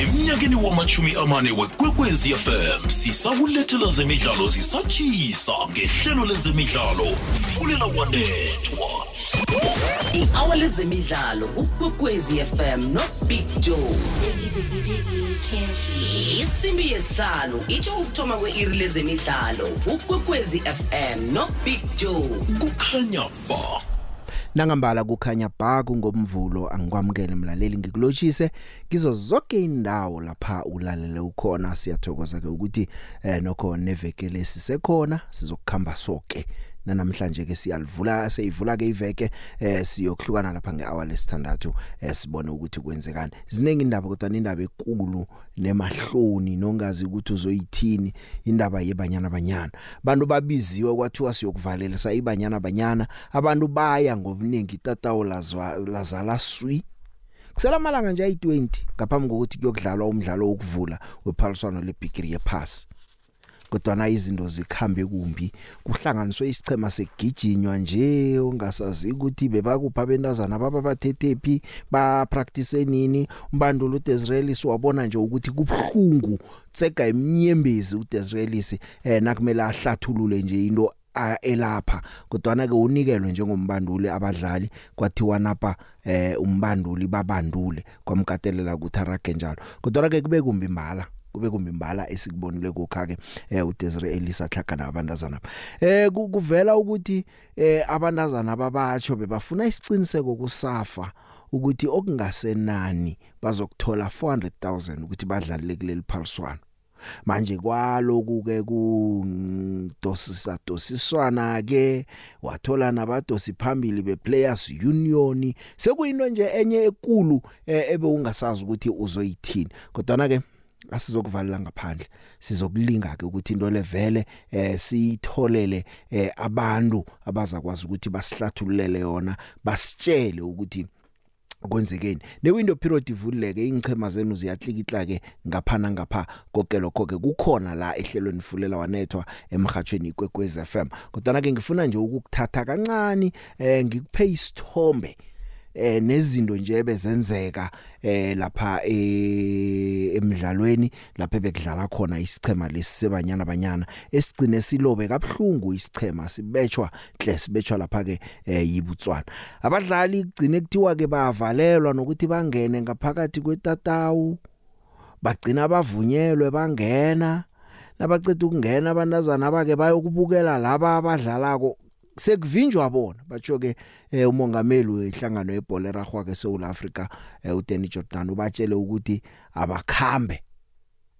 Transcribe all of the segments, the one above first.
emnyakeni wamachumi amane wekwekwezi fm sisawulethela zemidlalo zisatshisa ngehlelo lezemidlalo. Fulela wanethwa i-awa lezemidlalo ukwekwezi fm nobig joe. Isimbi yesihlanu itsho ukuthoma kwe-iri lezemidlalo ukwekwezi fm nobig joe. Kukhanya ba. Nangambala kukhanya bha kungomvulo angikwamukele mlaleli ngikulotshise kizo zonke indawo lapha ulalele ukhona. Siyathokoza ke ukuthi eh nokho neveke lesisekhona sizokukhamba sonke namhlanje ke siyalivula seyivula ke iveke eh siyokuhlukana lapha ngehour lesithandathu eh sibone ukuthi kwenzekani. Ziningi indaba kodwa indaba enkulu nemahloni nongazi ukuthi uzoyithini indaba yebanyana banyana. Bantu babiziwe kwathiwa siyokuvalela sayibanyana banyana. Abantu baya ngobuningi tatawu lazwa lazala swi. Kusela malanga nje ayi20 ngaphambi kokuthi kuyokudlalwa umdlalo wokuvula wephaliswano leBigiri yePass kodwa izinto zikhambe kumbi. Kuhlanganiswe isichema segijinywa nje ungasazi ukuthi bebakupha bentazana baba bathethepi ba practice nini? Umbandulo uDesraelis wabona nje ukuthi kubhlungu tsega iminyembezi uDesraelis eh nakumele ahlathulule nje into elapha. Kodwa ke unikelwe njengombanduli abadlali kwathiwa napha eh umbanduli babandule kwamkatelela ukuthi arage njalo. Kodwa ke kube kumbi mbala. Kube kumbimbala esikubonile kukhake eh uDesire Elisa Tlhaga nabantazana. Eh kuvela ukuthi eh abantazana ababatsho bebafuna isiqiniseko kusafa ukuthi okungasenani bazokuthola 400,000 ukuthi badlalele kuleli phaliswano. Manje kwaloku ke kudosisa dosiswana ke wathola nabadosi phambili bePlayers Union. Sekuyinto nje enye ekulu ebe ungasazi ukuthi uzoyithini. Kodwa ke asizokuvalela ngaphandle. Sizokulinga ke ukuthi into levele eh sitholele eh abantu abazakwazi ukuthi basihlathululele yona basitshele ukuthi kwenzekeni. Ne window period ivuleke ingchema zenu ziyahlikihla ke ngaphana ngapha konke lokho ke kukhona la ehlelweni fulela wanethwa emhathweni ikwekwez FM kodwa ke ngifuna nje ukukuthatha kancane eh ngikuphe isithombe eh nezinto nje bezenzeka eh lapha emidlalweni lapha bekudlala khona isichema lesibanyana banyana. Esigcine silobe kabhlungu isichema sibetshwa hle sibetshwa lapha ke yibutswana abadlali kugcine kuthiwa ke bavalelwa nokuthi bangene ngaphakathi kwetatawu bagcina bavunyelwe bangena. Nabaceda ukungena abantazana bake bayokubukela laba abadlalako sekuvinjwa bona. Batsho ke eh, umongameli wehlangano yebhola eragwa ke South Africa eh, uDanny Jordan ubatshele ukuthi abakhambe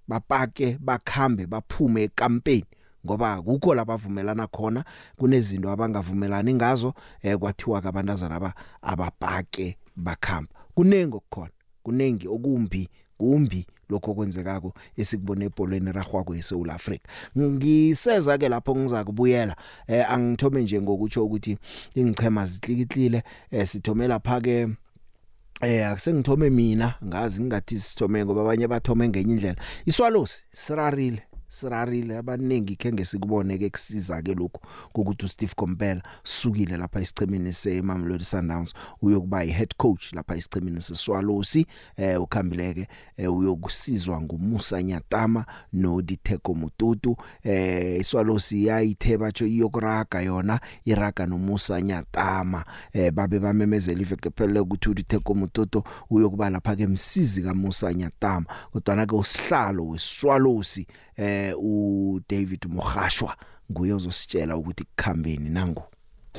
bapake bakhambe baphume ekampeni ngoba kukho labavumelana khona kunezinto abangavumelani ngazo eh, kwathiwa kabantazana aba abapake bakhamba. Kunengi okukhona kunengi okumbi kumbi lokho kwenzekako esikubone ebholweni ragwako eSouth Africa ngiseza ke lapho ngizakubuyela eh angithome nje ngokutsho ukuthi ingichema zihlikihlile eh sithomela phake Eh akusengithome mina ngazi ngingathi sithome ngoba abanye bathome ngenye indlela. Iswalosi sirarile. Sirarile abaningi ke ngesikubone ke kusiza ke lokho ukuthi uSteve Kompela sukile lapha isichemini seMamelodi Sundowns uyokuba ihead coach lapha isichemini seSwalosi eh ukhambileke eh, uyokusizwa nguMusa Nyatama noDitheko Mututu eh iSwalosi yayithe batsho iyokuraga yona iraga noMusa Nyatama. Eh babe bamemezela iveke phela ukuthi uDitheko Mututu uyokuba lapha ke msizi kaMusa Nyatama kodwa na ke usihlalo weSwalosi eh u David Mogashwa nguye ozositshela ukuthi kukhambeni nangu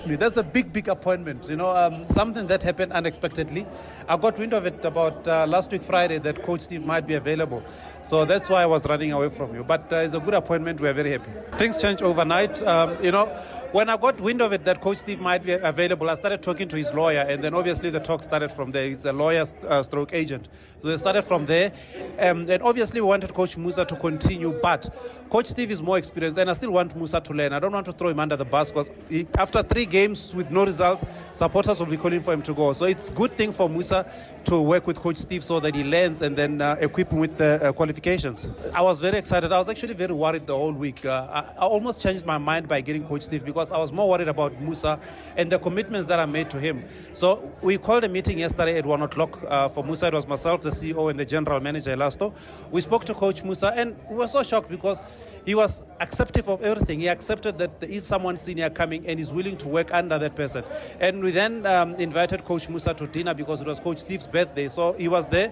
That's a big, big appointment. You know, um, something that happened unexpectedly. I got wind of it about uh, last week Friday that Coach Steve might be available. So that's why I was running away from you. But uh, it's a good appointment. We're very happy. Things change overnight. Um, you know, when I got wind of it that Coach Steve might be available, I started talking to his lawyer, and then obviously the talk started from there. He's a lawyer uh, stroke agent. So they started from there. Um, and obviously, we wanted Coach Musa to continue, but Coach Steve is more experienced, and I still want Musa to learn. I don't want to throw him under the bus because after three games with no results, supporters will be calling for him to go. So it's a good thing for Musa to work with Coach Steve so that he learns and then uh, equip him with the uh, qualifications. I was very excited. I was actually very worried the whole week. Uh, I, I almost changed my mind by getting Coach Steve because because I was more worried about Musa and the commitments that I made to him. So we called a meeting yesterday at one o'clock uh, for Musa. It was myself, the CEO, and the general manager Elasto. We spoke to Coach Musa, and we were so shocked because he was acceptive of everything. He accepted that there is someone senior coming and is willing to work under that person. And we then um, invited Coach Musa to dinner because it was Coach Steve's birthday. So he was there.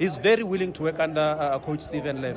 He's very willing to work under uh, Coach Steven Len.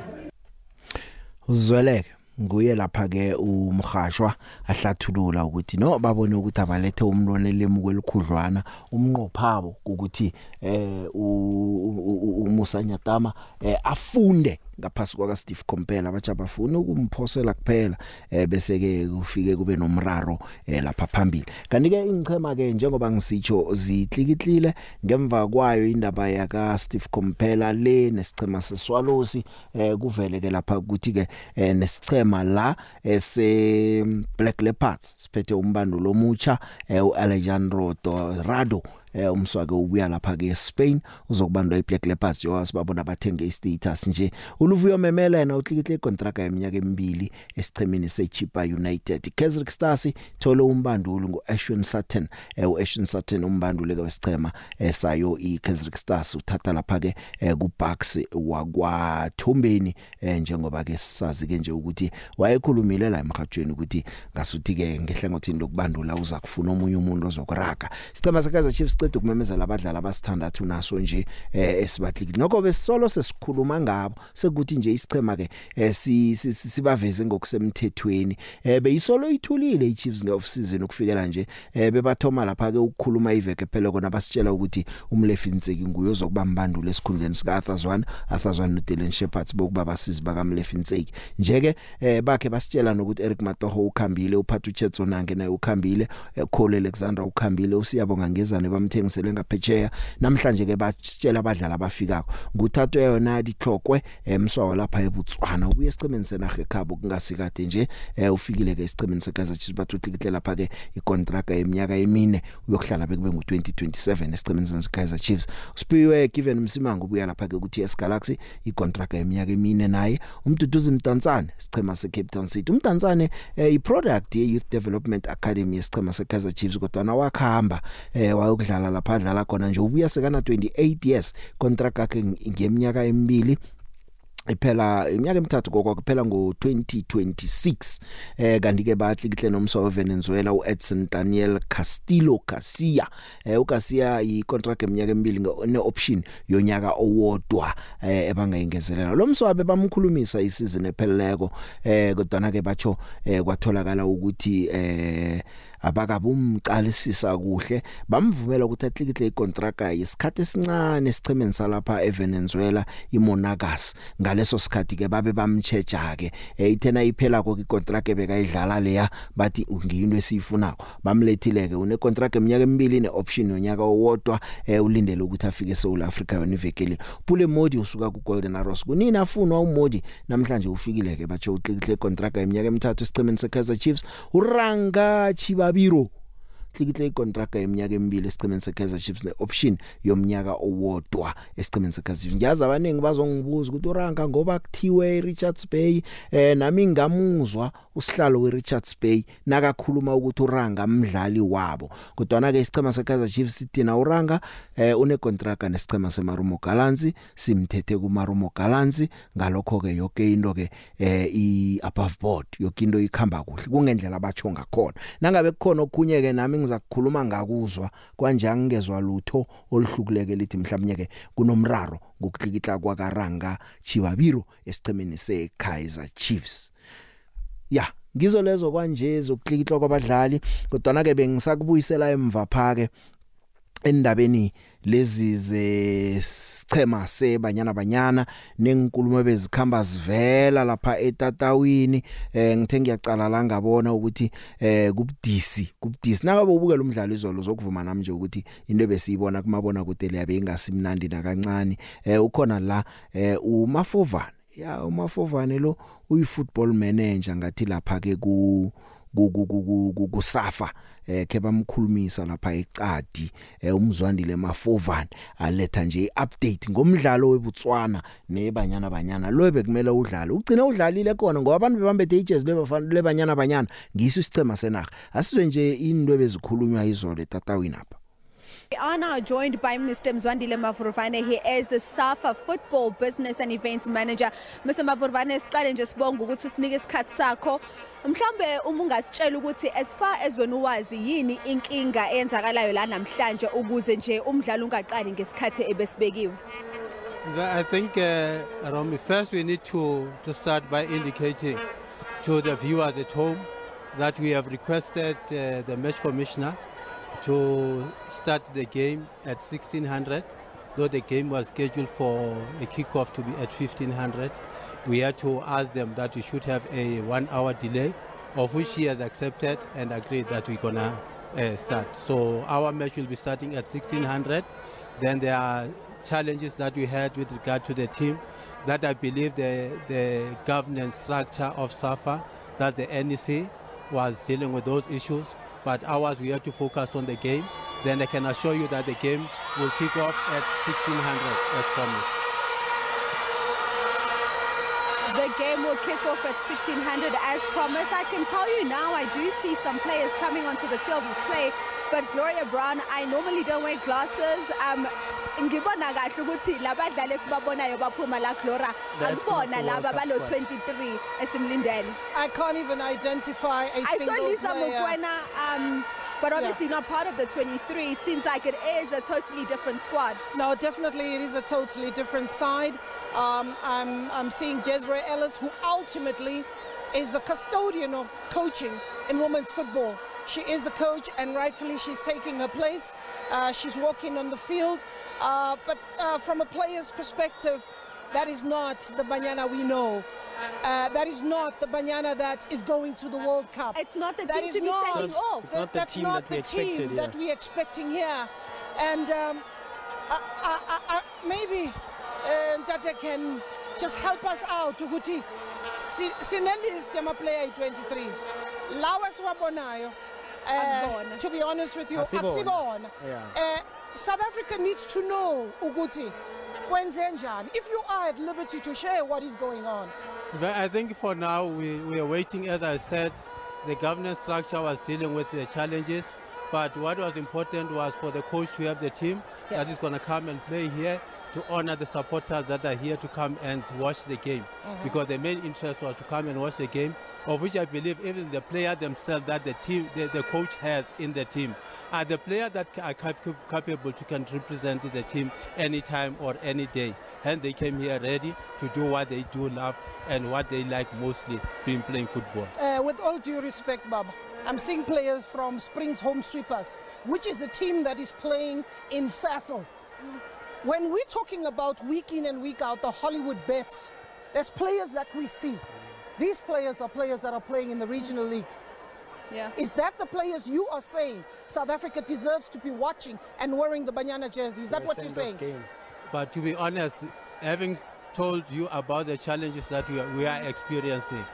uzweleke nguye lapha ke umhashwa ahlathulula ukuthi no babone ukuthi abalethe umntwana lemuko elikhudlwana umnqophabo ukuthi eh uMusa Nyatama eh afunde ngaphasi kwaka Steve Compela abatsha bafuna ukumphosela kuphela eh bese ke kufike kube nomraro eh lapha phambili. Kanti ke ingchema ke njengoba ngisitsho zihlikihlile ngemva kwayo indaba yaka Steve Compela le nesichema seswalosi eh kuvele ke lapha ukuthi ke eh, nesichema la ese Black Leopards siphethe umbandulo omutsha eh, uAlejandro Dorado eh umswake ubuya lapha ke Spain uzokubandwa iBlack Leopards njengoba sibabona bathenge istatus nje. Uluvuyo memela yena utlikihle icontract yeminyaka emibili esichemeni seChipa United. Kesrick Stars thole umbandulo ngoAshwin Sutton. Eh uAshwin Sutton umbandule ke wesichema esayo iKesrick Stars uthatha lapha ke eh, kuBucks wakwathombeni. Eh, njengoba ke sazi ke nje ukuthi wayekhulumile la emhathweni ukuthi ngasuthi ke ngehlangothini lokubandula uza kufuna omunye umuntu ozokuraga. Sichema seKaizer Chiefs siqeda ukumemezela abadlali abasithandathu naso nje eh esibathlikile nokho besisolo sesikhuluma ngabo sekuthi nje isichema ke eh, si sibaveze ngokusemthethweni. Eh beyisolo ithulile iChiefs ngeoff season ukufikela nje eh bebathoma lapha ke ukukhuluma iveke phela kona basitshela ukuthi umlefi Nseki nguye ozokuba mbandule esikhundleni sika Arthur Zwane Arthur Zwane no Dylan Shepherd bokuba basizi baka mlefi Nseki nje ke eh bakhe basitshela nokuthi Eric Matoho ukhambile uphatha uChetso nange naye ukhambile Cole Alexander ukhambile usiyabonga ngezane bamthengisele ngaphetsheya namhlanje ke basitshela abadlali abafikako nguthathu yona dihlokwe emswawa lapha eBotswana. Ubuye esicemeni senaga ekhabo kungasikade nje eh, ufikile ke esicemeni seKaizer Chiefs bathuthikile lapha ke icontract eminyaka emine. Uyokuhlala bekube ngo2027 esicemeni seKaizer Chiefs. Usipiwe given Msimango ubuya lapha ke ukuthi yes Galaxy icontract eminyaka emine naye. Umduduzi Mtantsane sichema seCape Town City. Umtantsane eh, iproduct ye Youth Development Academy yesichema seKaizer Chiefs kodwa na wakhamba eh, wayokudlala lapha adlala khona nje. Ubuya sekana 28 years contract yakhe ngeminyaka emibili iphela iminyaka emithathu kokho kuphela ngo2026 eh kanti ke bahlikihle nomswa weVenezuela uEdson Daniel Castillo Garcia. Eh uGarcia icontract eminyaka emibili neoption yonyaka owodwa eh ebangayingezelela lo mswabe bamkhulumisa isizini epheleleko eh kodwa ke batsho eh kwatholakala ukuthi eh abakabumqalisisa kuhle bamvumela ukuthi atlikihle icontract yesikhathi esincane esichemeni salapha eVenezuela iMonagas ngaleso sikhathi ke babe bamchecha ke ithena iphela ko icontract ebekayidlala leya bathi ngiyinto esiyifunako. Bamlethile ke une contract eminyaka emibili neoption yonyaka owodwa eh, ulindele ukuthi afike eSouth Africa yona ivekele. Pule Modi usuka ku Golden Arrows. Kunini afunwa uModi. Namhlanje ufikile ke batsho utlikihle icontract eminyaka emithathu esichemeni seKaizer Chiefs. Uranga chiba Babiro hlikihle icontract yeminyaka emibili esichimeni seKaizer Chiefs neoption yomnyaka owodwa esichimeni seKaizer Chiefs. Ngiyazi abaningi bazongibuza ukuthi uranka ngoba kuthiwe Richards Bay eh nami ngamuzwa usihlalo weRichards Bay nakakhuluma ukuthi uranga umdlali wabo. Kodwa na ke isichema seKaizer Chiefs sitina uranga eh une contract nesichema seMarumo Gallants simthethe kuMarumo Gallants ngalokho ke yonke into ke eh i above board yonke into ikhamba kuhle kungendlela abatsho ngakhona. Nangabe kukhona okhunye ke nami ngizakukhuluma ngakuzwa kwanje angezwe lutho oluhlukuleke lithi mhlawumnye ke kunomraro ngokuklikitla kwakaranga Chibabiro esichemeni seKaizer Chiefs. Ya ngizo lezo kwanje zokuklikitla kwabadlali kodwa na ke bengisakubuyisela emva phake endabeni lezi zesichema sebanyana banyana nenkulumo bezikhamba zivela lapha etatawini. Eh ngithe ngiyacala la ngabona ukuthi eh kubudisi kubudisi. Nakabe ubukela umdlalo izolo zokuvuma nami nje ukuthi into besiyibona kumabona kude leyabe ingasimnandi nakancane eh ukhona la eh umafovane. Ya umafovane lo uyi football manager ngathi lapha ke ku ku- ku- ku- ku- ku- kusafa eh ke bamkhulumisa lapha eCadi eh umzwandile Mafovan aletha nje iupdate ngomdlalo weBotswana nebanyana banyana. Lo bekumele udlale ugcina udlalile khona ngoba abantu bebambethe ijezi lebafana lebanyana banyana ngiso isicema senaga asizwe nje into bezikhulunywa izolo etatawini apha. We are now joined by Mr. Mzwandile Mavurvane. He is the SAFA Football Business and Events Manager. Mr. Mavurvane, siqale nje sibonga ukuthi usinike isikhatsi sakho. Mhlambe uma ungasitshela ukuthi as far as wena uwazi yini inkinga eyenzakalayo la namhlanje ukuze nje umdlalo ungaqali ngesikhathi ebesibekiwe. I think, uh, Romy, first we need to, to start by indicating to the viewers at home that we have requested uh, the match commissioner to start the game at 1600, though the game was scheduled for a kickoff to be at 1500. We had to ask them that we should have a one hour delay, of which he has accepted and agreed that we're gonna uh, start. So our match will be starting at 1600. Then there are challenges that we had with regard to the team that I believe the, the governance structure of SAFA, that the NEC was dealing with those issues. But ours, we have to focus on the game. Then I can assure you that the game will kick off at 1600 as promised. The game will kick off at 1600 as promised. I can tell you now, I do see some players coming onto the field with play. But Gloria Brown, I normally don't wear glasses. Um, ngibona kahle ukuthi labadlali esibabonayo baphuma la Gloria World laba balo squad. 23 esimlindele I can't even identify a I single saw Lisa. Mokwena um but obviously not part of the 23 it seems like it is a totally different squad No, definitely it is a totally different side. Um, I'm, I'm seeing Desiree Ellis, who ultimately is the custodian of coaching in women's football. She is the coach, and rightfully she's taking her place. Uh, she's walking on the field. Uh, but uh, from a player's perspective, that is not the Banyana we know. Uh, that is not the Banyana that is going to the World Cup. it's not the That team to be not- sending So off It's not the that's team not that we the team expected, that yeah. we're expecting here. And um, I, I, I, maybe uh, Tata can just help us out ukuthi si- sinelist yama-player ayi-23 lawa siwabonayo uh, to be honest with you akusibona Yeah. uh, south africa needs to know ukuthi kwenze njani if you are at liberty to share what is going on But I think for now we, we are waiting. As I said, the governance structure was dealing with the challenges. But what was important was for the coach to have the team Yes. that is going to come and play here to honor the supporters that are here to come and watch the game. Because the main interest was to come and watch the game, of which I believe even the player themselves that the team, the, the coach has in the team, are the players that are cap- capable to can represent the team anytime or any day. And they came here ready to do what they do love and what they like mostly, being playing football. Uh, with all due respect, Bob, I'm seeing players from Springs Home Sweepers, which is a team that is playing in Sassel. When we're talking about week in and week out, the Hollywood bets, there's players that we see. These players are players that are playing in the regional league. yeah Is that the players you are saying South Africa deserves to be watching and wearing the Banyana jersey? Is that Yeah, what you're saying? game. But to be honest, having told you about the challenges that we are, we are experiencing,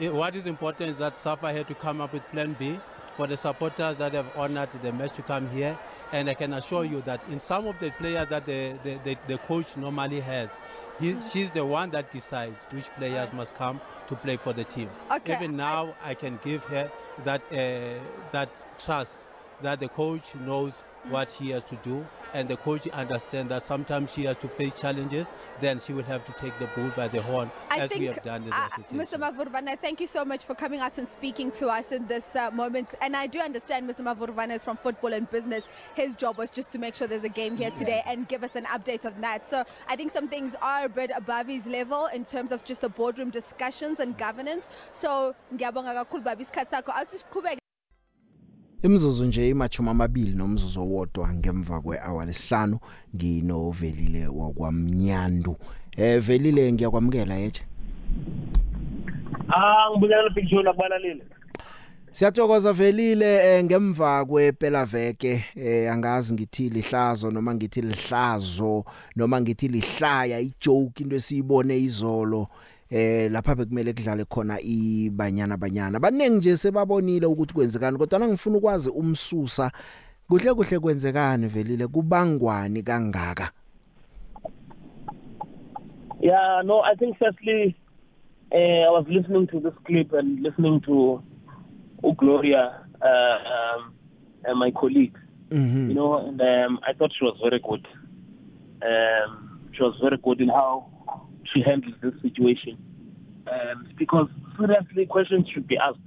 eh, what is important is that SAFA had to come up with Plan B for the supporters that have honored the match to come here. And I can assure you that in some of the players that the, the, the, the coach normally has, he, she's the one that decides which players must come to play for the team. Okay, Even now, I, can give her that uh, that trust that the coach knows what she has to do, and the coach understands that sometimes she has to face challenges. Then she will have to take the bull by the horn, I as think, we have done in the uh. Mr. Mavurvana, thank you so much for coming out and speaking to us in this uh, moment. And I do understand Mr. Mavurvana is from football and business. His job was just to make sure there's a game here today and give us an update of that. So I think some things are a bit above his level in terms of just the boardroom discussions and governance. So ngiyabonga kakhulu baba isikhathi sakho. Awuthi siqhubeke Imzuzu nje imachuma amabili nomzuzu owodwa ngemva kwehour lesihlanu nginovelile wakwamnyandu. Eh velile ngiyakwamukela yeche. Ah ngibulala picture lakubalalile. Siyathokoza velile eh, ngemva kwephela veke eh angazi ngithi lihlazo noma ngithi lihlazo noma ngithi lihlaya ijoke into esiyibone izolo eh lapha bekumele kudlale khona ibanyana banyana. Baningi nje sebabonile ukuthi kwenzekani kodwa ngifuna ukwazi umsusa kuhle kuhle kwenzekani velile? Kubangwani kangaka? Yeah, no, I think firstly, uh, I was listening to this clip and listening to Gloria, uh, um, and my colleague, mhm you know, and um, I thought she was very good. Um, she was very good in how she handled this situation. Um, because seriously, questions should be asked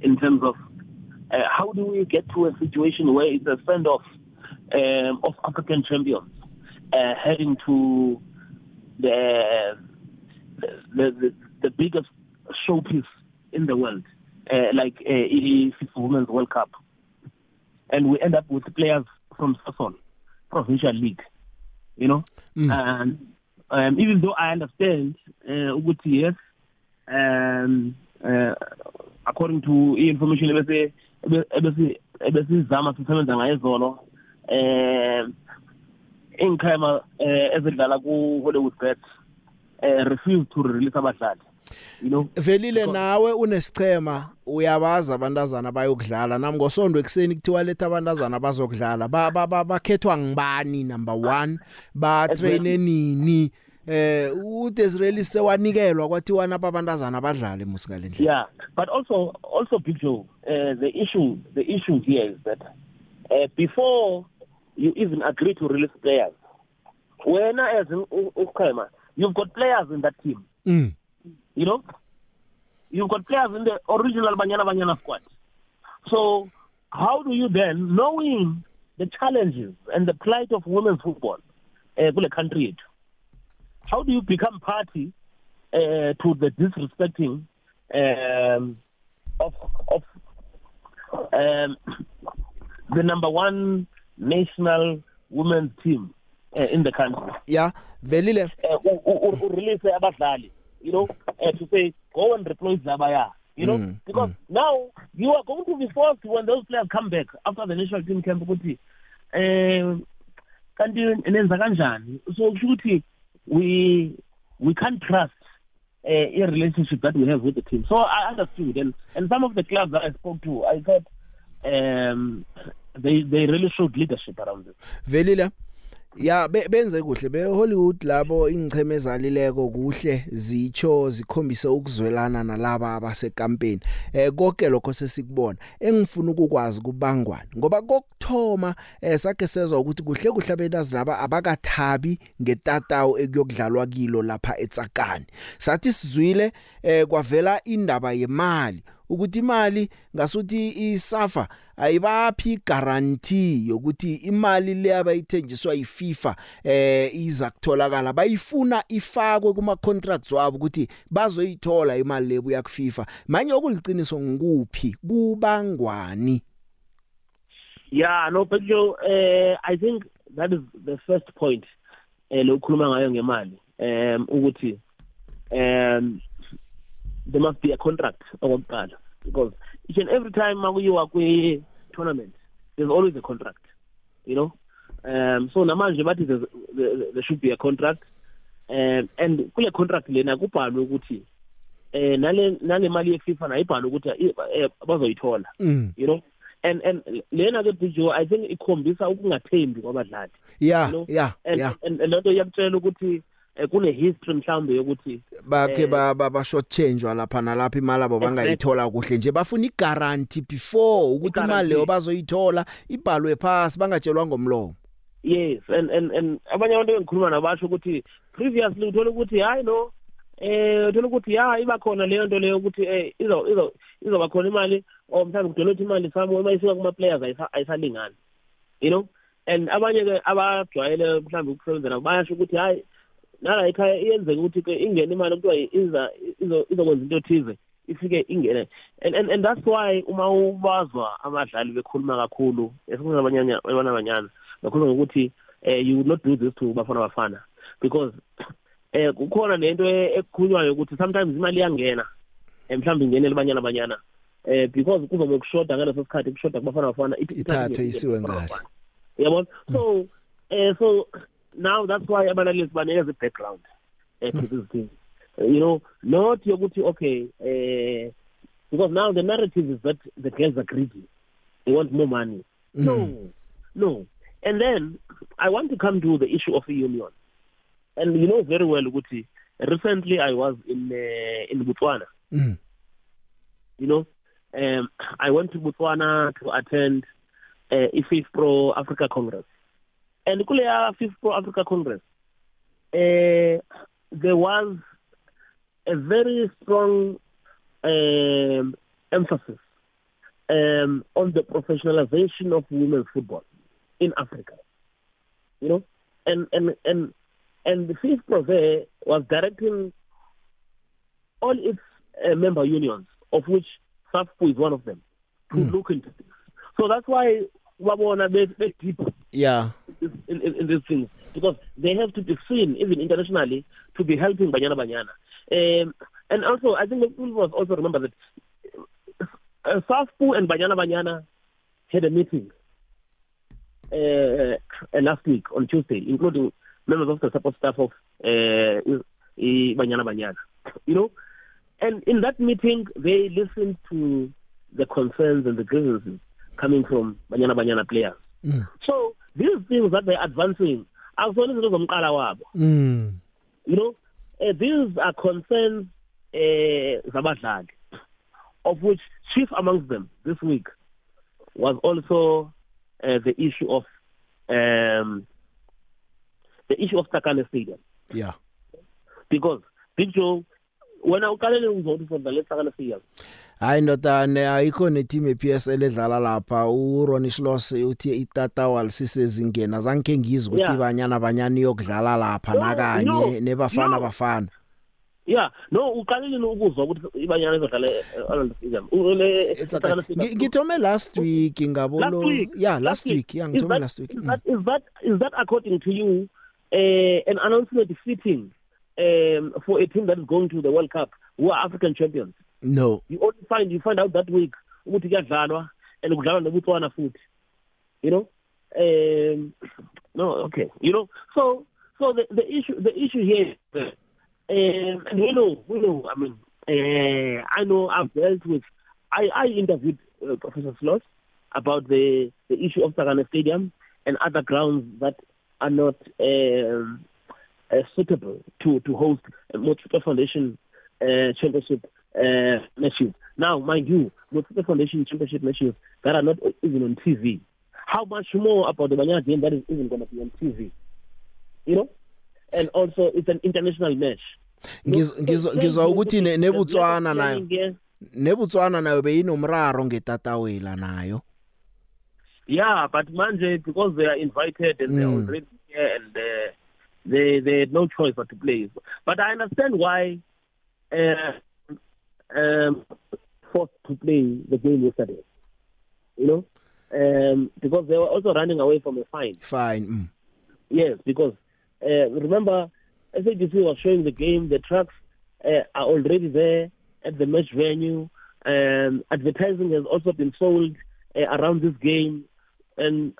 in terms of uh, how do we get to a situation where it's a standoff um, of African champions uh, heading to the the, the the biggest showpiece in the world, uh, like uh, FIFA Women's World Cup, and we end up with players from Sasol, provincial league, you know, Mm. and um, even though I understand uh, ukuthi yes, um, uh, according to information ebese ebese ebesizama sisebenza ngayo izolo um ingikhema eh ezidlala ku Hollywood Bet eh refuse to release abadlali. You know? Velile nawe unesichema uyabaza abantazana bayokudlala. Nami ngosonto ekseni kuthiwa letha abantazana bazokudlala ba ba- ba- bakhethwa ngibani number 1 ba train nini? Eh uDesireli sewanikelwa kwathiwa napa abantazana badlale musikalendlela yeah but also also Big Joe uh, the issue the issue here is that uh, before you even agree to release players when as ukhema you've got players in that team. Mm. You know? You've got players in the original banyana banyana squad. So how do you then knowing the challenges and the plight of women's football uh, kule country yethu how do you become party uh, to the disrespecting um, of of um, the number one national women's team uh, in the country? Yeah velile. Uh, u- u- u- release abadlali. You know uh, to say go and replace Zabaya you know? Mm, because now you are going to be forced when those players come back after the national team camp ukuthi eh kanti nenza kanjani? So ukuthi we we can't trust uh, a relationship that we have with the team. So i understood and and some of the clubs that i spoke to i thought um they they really showed leadership around this. Velile ya be- benze kuhle. Be Hollywood labo ingcheme ezalileko kuhle zicho zikhombise ukuzwelana nalaba abasekampeni. Eh konke lokho sesikubona. Engifuna ukukwazi kubangwani ngoba kokthoma eh sakhe sezwa ukuthi kuhle kuhle abentazi laba abakathabi ngetatawu ekuyokudlalwa kilo lapha etsakani. Sathi sizwile eh kwavela indaba yemali. Ukuthi imali ngasuthi isafa ayibaphi guarantee yokuthi imali le abayithenjiswa yiFIFA eh iza kutholakala. Bayifuna ifakwe kuma contracts wabo ukuthi bazoyithola imali lebuya kuFIFA. Manje okuliciniso ngikuphi? Kubangwani? Yeah, no, Joe, uh, I think that is the first point eh lokukhuluma ngayo ngemali. Um ukuthi um there must be a contract okokuqala because each and every time makuyiwa kwi tournament there's always a contract, you know? Um so namanje bathi there's- there there should be a contract um and kule contract lena kubhalwe ukuthi eh nale nale mali yeFIFA nayibhalwe ukuthi eh, bazoyithola mm. you know and and lena ke Bijo i think ikhombisa ukungathembi kwabadlali yeah you know yeah and yeah and and lento yakutshela ukuthi eh, kune history mhlawumbe yokuthi bakhe eh, ba ba- ba short change lapha nalapha imali abo bangayithola kuhle nje. Bafuna i-guarantee before ukuthi imali I-guarantee. leyo bazoyithola ibhalwe phasi bangatshelwa ngomlomo. Yes and and and abanye abantu engikhuluma nabasho ukuthi previously uthola ukuthi hayi no eh uthola ukuthi ya iba khona leyo nto leyo ukuthi eh izo izo izoba khona imali or mhlawumbe kudonate imali somewhere mayisuka kuma players ayisa- ayisalingani. You know? And abanye ke abajwayele mhlawumbe ukusebenza nabo bayasho ukuthi hayi nala ekhaya iyenzeka ukuthi ke ingene imali kuthiwa iza izo- izokwenza into thize ifike ingene and and and that's why uma ubazwa abadlali bekhuluma kakhulu esikhuluma abanyanya abana abanyana bakhuluma ngokuthi eh you would not do this to bafana bafana because eh kukhona lento e- ekukhulunywayo ukuthi sometimes imali iyangena eh, mhlawumbe ingenele abanyana abanyana eh because kuzobe kushoda ngaleso sikhathi kushoda kubafana bafana it- Ithathwe ithathwe isiwe kubafana ngale. bafana. yabona so eh so now that's why abanalisi banikeza i-background eh to this thing you know not yokuthi okay uh, because now the narrative is that the girls are greedy. They want more money. Mm. no no. And then i want to come to the issue of the union. And you know very well ukuthi recently i was in uh, in botswana. Mm. you know um i went to botswana to attend uh, i-fifth pro africa congress. And kuleya fifth pro africa congress uh, there was a very strong um, emphasis um, on the professionalization of women's football in Africa. You know, and and and and the fifth pro there was directing all its uh, member unions, of which SAFPU is one of them, to mm. look into this. So that's why Wabona they they deep yeah in, in, in these things because they have to be seen even internationally to be helping Banyana Banyana. Um, and also, I think people must also remember that uh, SAFPU and Banyana Banyana had a meeting uh, uh, last week on Tuesday, including members of the support staff of uh, Banyana Banyana. You know, and in that meeting, they listened to the concerns and the grievances coming from Banyana Banyana players. Mm. So these things that they're advancing are mm. You know, uh, these are concerns uh, zabadlali, of which chief amongst them this week was also uh, the issue of um, the issue of Takane Stadium. Yeah. Because Big Joe wena uqalele uzodisa ngale Takane Stadium hayi ndodane ayikho neteam ePSL edlala lapha. uRonnie Schloss uthi itata walisisezingeni azange ngizwe ukuthi banyana banyana iyokudlala lapha nakanye nebafana bafana. Yeah, no uqalile ukuzwa ukuthi ibanyana izodlala Orlando Stadium. Ngithome last week ngabolo yeah last week. yeah ngithome last week. Is that is that is that according to you uh, an announcement fitting um for a team that is going to the World Cup who are African champions? No. You only find you find out that week ukuthi kuyadlalwa and kudlalwa nebutswana futhi. You know? Um no, okay. You know, so so the the issue the issue here um, and we know, we know. I mean, uh, I know I've dealt with. I I interviewed uh, Professor Sloss about the the issue of Sagana Stadium and other grounds that are not um, uh, suitable to to host a Motuka Foundation uh, Championship uh, matches. Now, mind you, Motuka Foundation Championship matches that are not even on TV. How much more about the Banyana game that is even going to be on TV? You know. and also it's an international match ngizwa ngizwa ukuthi nebutswana nayo nebutswana nayo beyinomraro ngetatawela nayo yeah but manje because they are invited and mm. they are already here and uh, they they had no choice but to play but i understand why uh, um forced to play the game yesterday you know um because they were also running away from a fine fine mm. yes because uh, remember SABC was showing the game the trucks uh, are already there at the match venue um advertising has also been sold uh, around this game and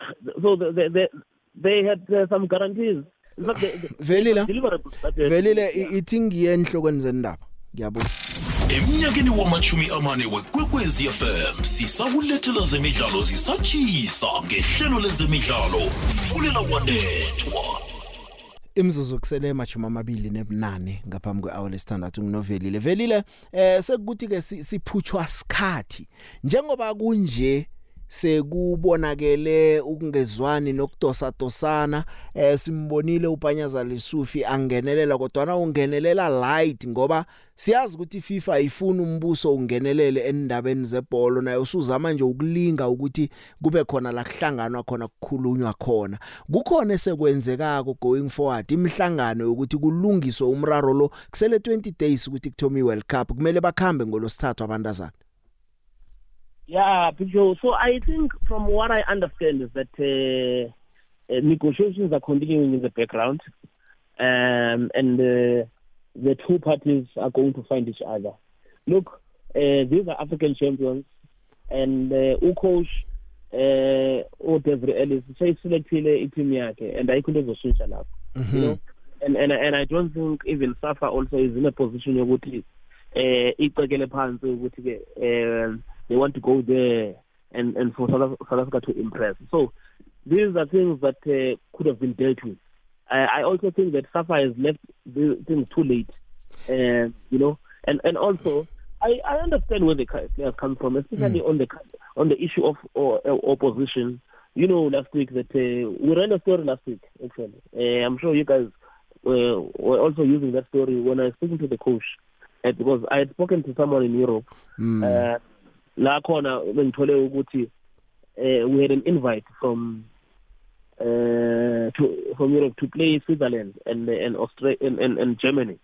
so the, the, the, they had uh, some guarantees velile velile ithi ngiye enhlokweni zendaba ngiyabona Eminyakeni wamachumi amane wekwekwezi FM sisakulethela zemidlalo zisatshisa ngehlelo lezemidlalo fulela wanethwa. Imzuzu kusele machuma amabili nebunane ngaphambi kwehour lesithandathu nginovelile velile eh sekuthi ke siphutshwa sikhathi. Njengoba kunje sekubonakele ukungezwani nokudosa dosana eh simbonile upanyaza lesufi angenelela kodwa na ungenelela light ngoba siyazi ukuthi FIFA ifuna umbuso ungenelele endabeni zebhola nayo usuzama nje ukulinga ukuthi kube khona la kuhlanganwa khona kukhulunywa khona. Kukhona esekwenzekako going forward imihlangano ukuthi kulungiswe umraro lo kusele 20 days ukuthi kuthome iWorld Cup kumele bakhambe ngolosithathu abantazana. Yeah, Pijo. So I think from what I understand is that uh, uh, negotiations are continuing in the background, um, and uh, the two parties are going to find each other. Look, uh, these are African champions, and uh, ucoach uh, uDevre Ellis seyiselectile iteam yakhe and ayikho into ezoshintsha lapho. You know, and and and I don't think even Safa also is in a position yokuthi eh icekele phansi ukuthi ke eh they want to go there and and for South, South Africa to impress so these are things that uh, could have been dealt with I, I also think that Safa has left the things too late uh, you know and and also I, I understand where the players come from, especially mm. on the on the issue of or, uh, opposition. You know, last week that uh, we ran a story last week. Actually, uh, I'm sure you guys uh, were also using that story when I was speaking to the coach, uh, because I had spoken to someone in Europe. Mm. Uh, la khona bengithole ukuthi uh, we had an invite from uh, to from Europe to play Switzerland and and Australia and, and, and Germany,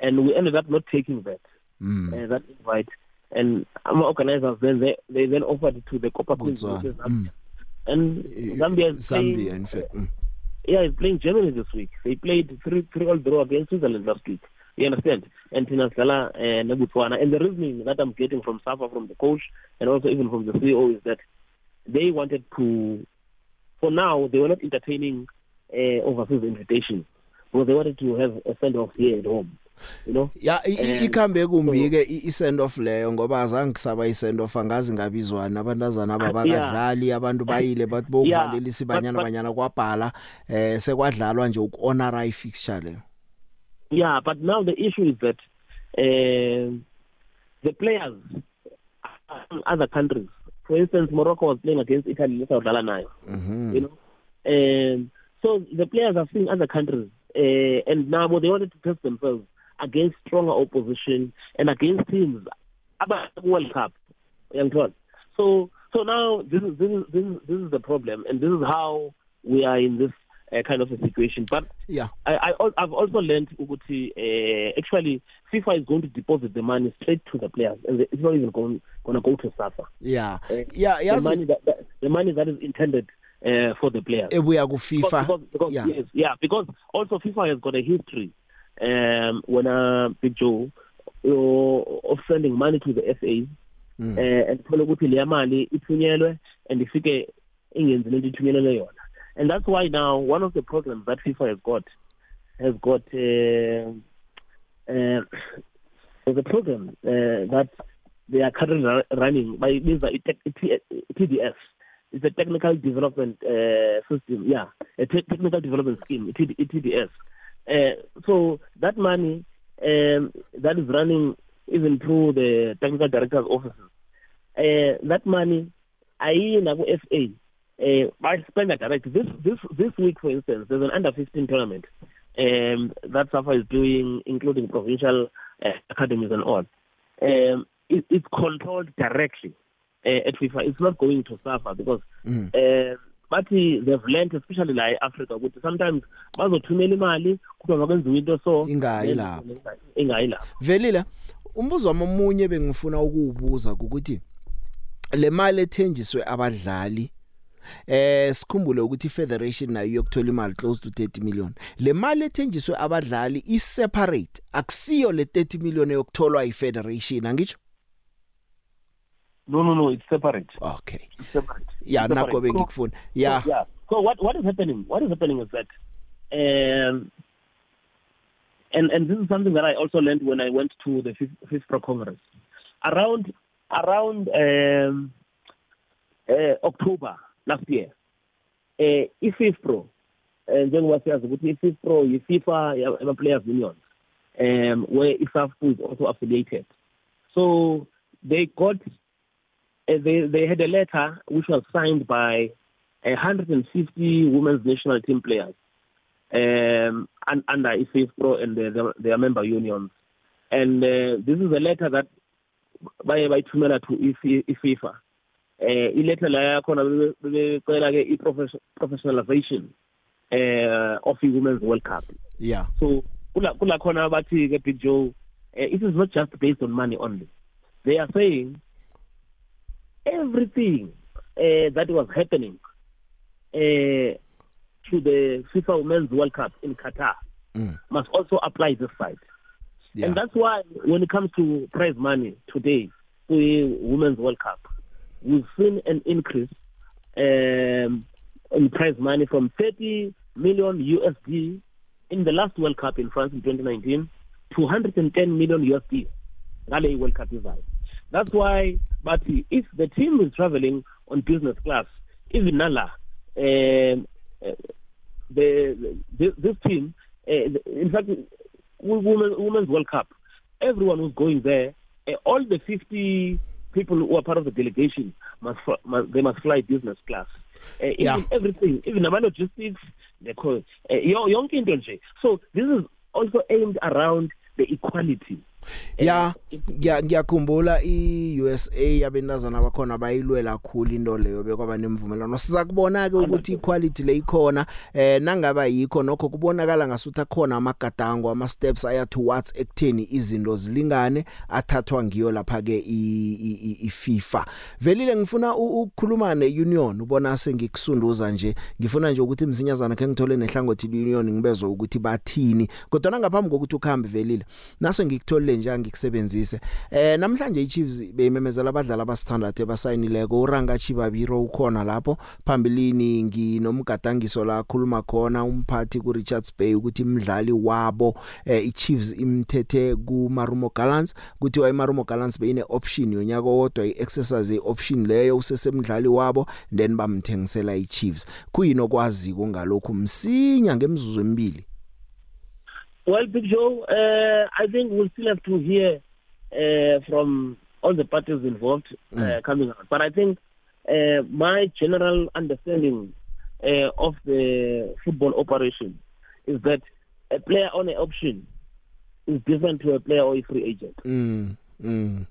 and we ended up not taking that Mm. uh, that invite. And our organizers then they, they then offered it to the Copa Queens, Mm. Zambia. and Zambia is playing, Zambia in fact mm. yeah, is playing Germany this week. They played three three all draw against Switzerland last week. You understand? And Tina Sala and Botswana. And the reasoning that I'm getting from Safa, from the coach, and also even from the CEO is that they wanted to, for now, they were not entertaining uh, overseas invitations. Because they wanted to have a send off here at home. You know? ya i- i- And ikhambe kumbi ke i- i-send off leyo ngoba azange kusaba i-send off angazi ngabizwana abantazana aba bakadlali abantu bayile bathi bokuvalela isibanyana but- banyana kwabhala eh sekwadlalwa nje uku-honora i-fixture leyo Yeah, but now the issue is that uh, the players from other countries, for instance, Morocco was playing against Italy, let's dlala nayo, Mhm. you know. Um, so the players are seeing other countries, uh, and now they wanted to test themselves against stronger opposition and against teams about World Cup. uyangithola? So so now this is this is this is, this is the problem, and this is how we are in this uh, kind of a situation. But yeah I, I I've also learned Uguti, uh, actually FIFA is going to deposit the money straight to the players and it's not even going going to go to SAFA. yeah Uh, yeah the money that, that the money that is intended uh, for the players. ebuya Because, ku-FIFA because, because, yeah yes, yeah, because also FIFA has got a history um, when uh, Big Joe uh, of sending money to the FAs Mm. eh and thola ukuthi leya mali ithunyelwe and ifike ingenzi lento ithunyelwe yona and that's why now one of the programs that FIFA has got has got uh, uh, a program uh, that they are currently ru- running by biza TDS it's a technical development uh, system yeah a te- technical development scheme TD, TDS uh, so that money um, that is running even through the technical director's offices uh, that money ayiyi naku-fa uh, bayispenda direct. This this this week for instance there's an under 15 tournament um, that SAFA is doing including provincial uh, academies and all. Um, it, it's controlled directly uh, at FIFA. It's not going to SAFA because Mm. uh, bathi they've learned especially la e-africa ukuthi sometimes bazothumela imali kuthiwa makwenziwa into so Ingayi then- lapho. ingayi lapho velile umbuzo wami omunye bengifuna ukuwubuza ukuthi le mali ethenjiswe abadlali eh sikhumbule ukuthi ifederation nayo yokuthola imali close to 30 million. Le mali ethenjiswe abadlali i separate akusiyo le 30 million yokutholwa ifederation angitsho? No no no it's separate. Okay. It's separate. Separate. So- bengikufuna ya. So, yeah. So what what is happening? What is happening is that, um, and and this is something that I also learned when I went to the Pro Congress, around around um, uh, October last year. Uh, i-fifth pro uh, njengoba siyazi ukuthi i-fifth pro yi-fifa ama-players unions um where isafpu is also affiliated so they got uh, they they had a letter which was signed by 150 women's national team players um, un- under IFAF Pro and their, their, their member unions. And uh, this is a letter that baye bayithumela to ifi- iFIFA. Eh iletter la yakhona bebecela ke i-professionalization eh of the Women's World Cup. yeah So kula kula khona bathi ke Big Joe eh, it is not just based on money only. They are saying everything uh, that was happening uh, to the FIFA Women's World Cup in Qatar Mm. must also apply this side. yeah And that's why when it comes to prize money today, the Women's World Cup, we've seen an increase um, in prize money from 30 million USD in the last World Cup in France in 2019 210 million USD ngale World Cup izayo that's why but if the team is traveling on business class even nala um, uh, the, the this team uh, in fact women, women's world cup everyone who's going there uh, all the 50 people who are part of the delegation must, must they must fly business class. Uh, even Yeah. everything even ama logistics the co- uh, yo- yonke into nje. So this is also aimed around the equality. Ya ngiya- ngiyakhumbula i-USA yabentazana bakhona bayilwela kakhulu into leyo bekwaba nemvumelano siza kubona ke ukuthi equality le ikhona eh nangaba yikho nokho kubonakala ngasuthi akhona amagadango ama steps aya towards ekutheni izinto zilingane athathwa ngiyo lapha ke iFIFA velile ngifuna u- ukukhuluma neunion ubona sengikusunduza nje. Ngifuna nje ukuthi mzinyazana ke ngithole nehlangothi union ngibezwe ukuthi bathini. Kodwa ngaphambi kokuthi ukhambe velile nase ngikutholile nje ngikusebenzise eh namhlanje iChiefs beyimemezela abadlali abasithandathu ebasayinileko. uRanga Chibabiro ukhona lapho. Phambilini nginomgadangiso la khuluma khona umphathi ku Richards Bay ukuthi imidlali wabo eh, iChiefs imthethe ku Marumo Gallants. Kuthiwa iMarumo Gallants beyine option yonyaka wodwa iexercise ioption leyo usesemdlali wabo then bamthengisela iChiefs. Kuyini okwaziko ngalokho msinya ngemzuzu emibili Well, Big Joe, uh, I think we'll still have to hear uh, from all the parties involved uh, coming out. But I think uh, my general understanding uh, of the football operation is that a player on an option is different to a player or a free agent. Mm. Mm.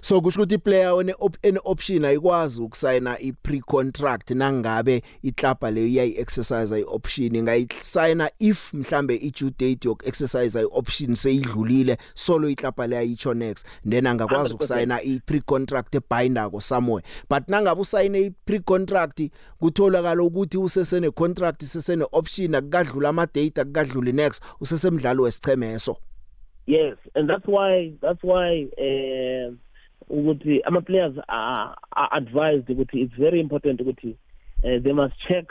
So kusho ukuthi player one an option ayikwazi ukusayina i pre-contract nangabe iclub leyo iyayi exercise i option ingayisayina if mhlambe i due date yok exercise i option seyidlulile solo iclub leyo ayicho next. Then angakwazi 100%. ukusayina i pre-contract ebinder ko somewhere. But nangabe usayine i pre-contract kutholakala ukuthi usesene contract sesene option akukadlula ama date akukadluli next usesemdlalo wesichemeso. Yes, and that's why that's why uh, ukuthi ama players are, are advised ukuthi it's very important ukuthi uh, they must check